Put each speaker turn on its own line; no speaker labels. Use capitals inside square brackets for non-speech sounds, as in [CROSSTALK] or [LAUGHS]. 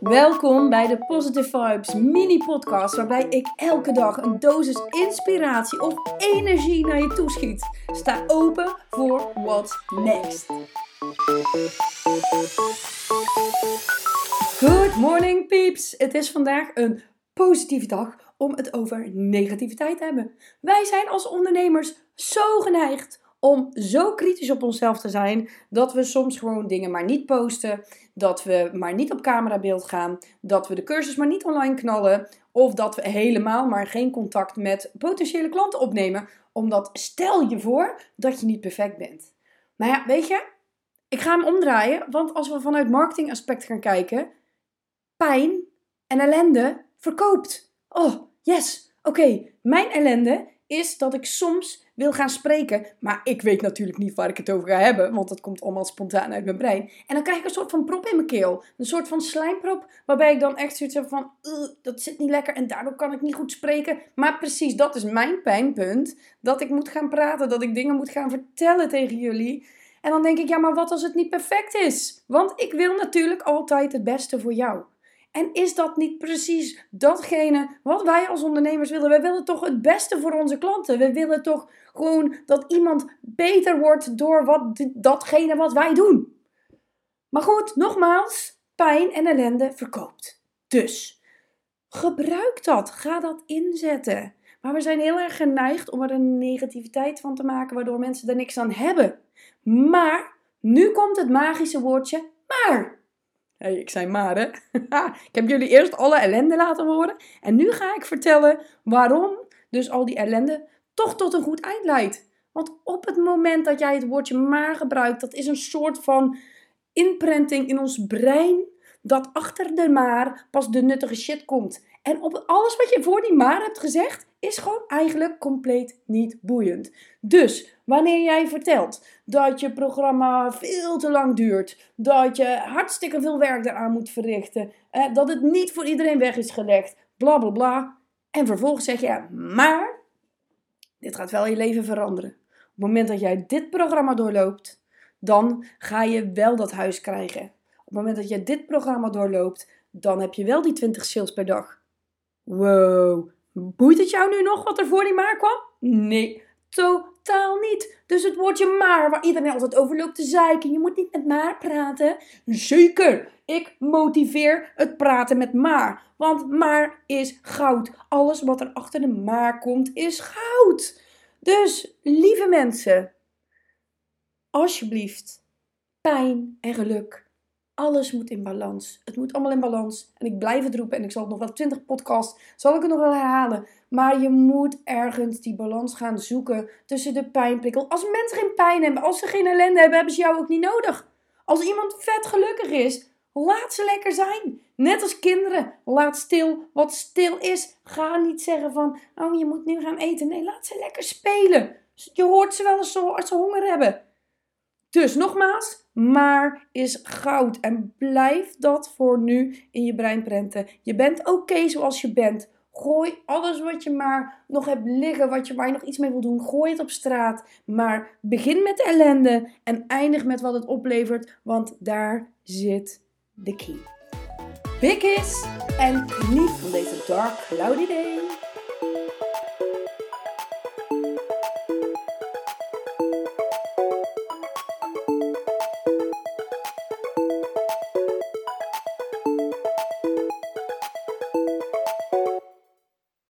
Welkom bij de Positive Vibes mini-podcast, waarbij ik elke dag een dosis inspiratie of energie naar je toeschiet. Sta open voor what's next. Good morning, peeps! Het is vandaag een positieve dag om het over negativiteit te hebben. Wij zijn als ondernemers zo geneigd om zo kritisch op onszelf te zijn dat we soms gewoon dingen maar niet posten, dat we maar niet op camerabeeld gaan, dat we de cursus maar niet online knallen of dat we helemaal maar geen contact met potentiële klanten opnemen, omdat stel je voor dat je niet perfect bent. Maar ja, weet je, ik ga hem omdraaien, want als we vanuit marketingaspect gaan kijken, pijn en ellende verkoopt. Oh, yes. Oké, mijn ellende is dat ik soms wil gaan spreken, maar ik weet natuurlijk niet waar ik het over ga hebben, want dat komt allemaal spontaan uit mijn brein. En dan krijg ik een soort van prop in mijn keel, een soort van slijmprop, waarbij ik dan echt zoiets heb van, dat zit niet lekker en daardoor kan ik niet goed spreken. Maar precies, dat is mijn pijnpunt, dat ik moet gaan praten, dat ik dingen moet gaan vertellen tegen jullie. En dan denk ik, ja, maar wat als het niet perfect is? Want ik wil natuurlijk altijd het beste voor jou. En is dat niet precies datgene wat wij als ondernemers willen? We willen toch het beste voor onze klanten. We willen toch gewoon dat iemand beter wordt door wat, datgene wat wij doen. Maar goed, nogmaals, pijn en ellende verkoopt. Dus gebruik dat. Ga dat inzetten. Maar we zijn heel erg geneigd om er een negativiteit van te maken, waardoor mensen er niks aan hebben. Maar nu komt het magische woordje maar hey, ik zei maar hè. [LAUGHS] ik heb jullie eerst alle ellende laten horen. En nu ga ik vertellen waarom dus al die ellende toch tot een goed eind leidt. Want op het moment dat jij het woordje maar gebruikt, dat is een soort van imprinting in ons brein. Dat achter de maar pas de nuttige shit komt. En op alles wat je voor die maar hebt gezegd, is gewoon eigenlijk compleet niet boeiend. Dus wanneer jij vertelt dat je programma veel te lang duurt, dat je hartstikke veel werk eraan moet verrichten, dat het niet voor iedereen weg is gelegd, bla bla bla. En vervolgens zeg je, maar dit gaat wel je leven veranderen. Op het moment dat jij dit programma doorloopt, dan ga je wel dat huis krijgen. Op het moment dat je dit programma doorloopt, dan heb je wel die 20 sales per dag. Wow, boeit het jou nu nog wat er voor die maar kwam? Nee, totaal niet. Dus het woordje maar, waar iedereen altijd over loopt te zeiken. Je moet niet met maar praten. Zeker, ik motiveer het praten met maar. Want maar is goud. Alles wat er achter de maar komt is goud. Dus, lieve mensen, alsjeblieft, pijn en geluk alles moet in balans. Het moet allemaal in balans. En ik blijf het roepen en ik zal het nog wel 20 podcasts, zal ik het nog wel herhalen. Maar je moet ergens die balans gaan zoeken tussen de pijnprikkel. Als mensen geen pijn hebben, als ze geen ellende hebben, hebben ze jou ook niet nodig. Als iemand vet gelukkig is, laat ze lekker zijn. Net als kinderen, laat stil wat stil is. Ga niet zeggen van, oh je moet nu gaan eten. Nee, laat ze lekker spelen. Je hoort ze wel eens als ze honger hebben. Dus nogmaals, maar is goud. En blijf dat voor nu in je brein prenten. Je bent oké zoals je bent. Gooi alles wat je maar nog hebt liggen, wat je, waar je nog iets mee wil doen, gooi het op straat. Maar begin met ellende en eindig met wat het oplevert, want daar zit de key. Big kiss en geniet van deze dark cloudy day.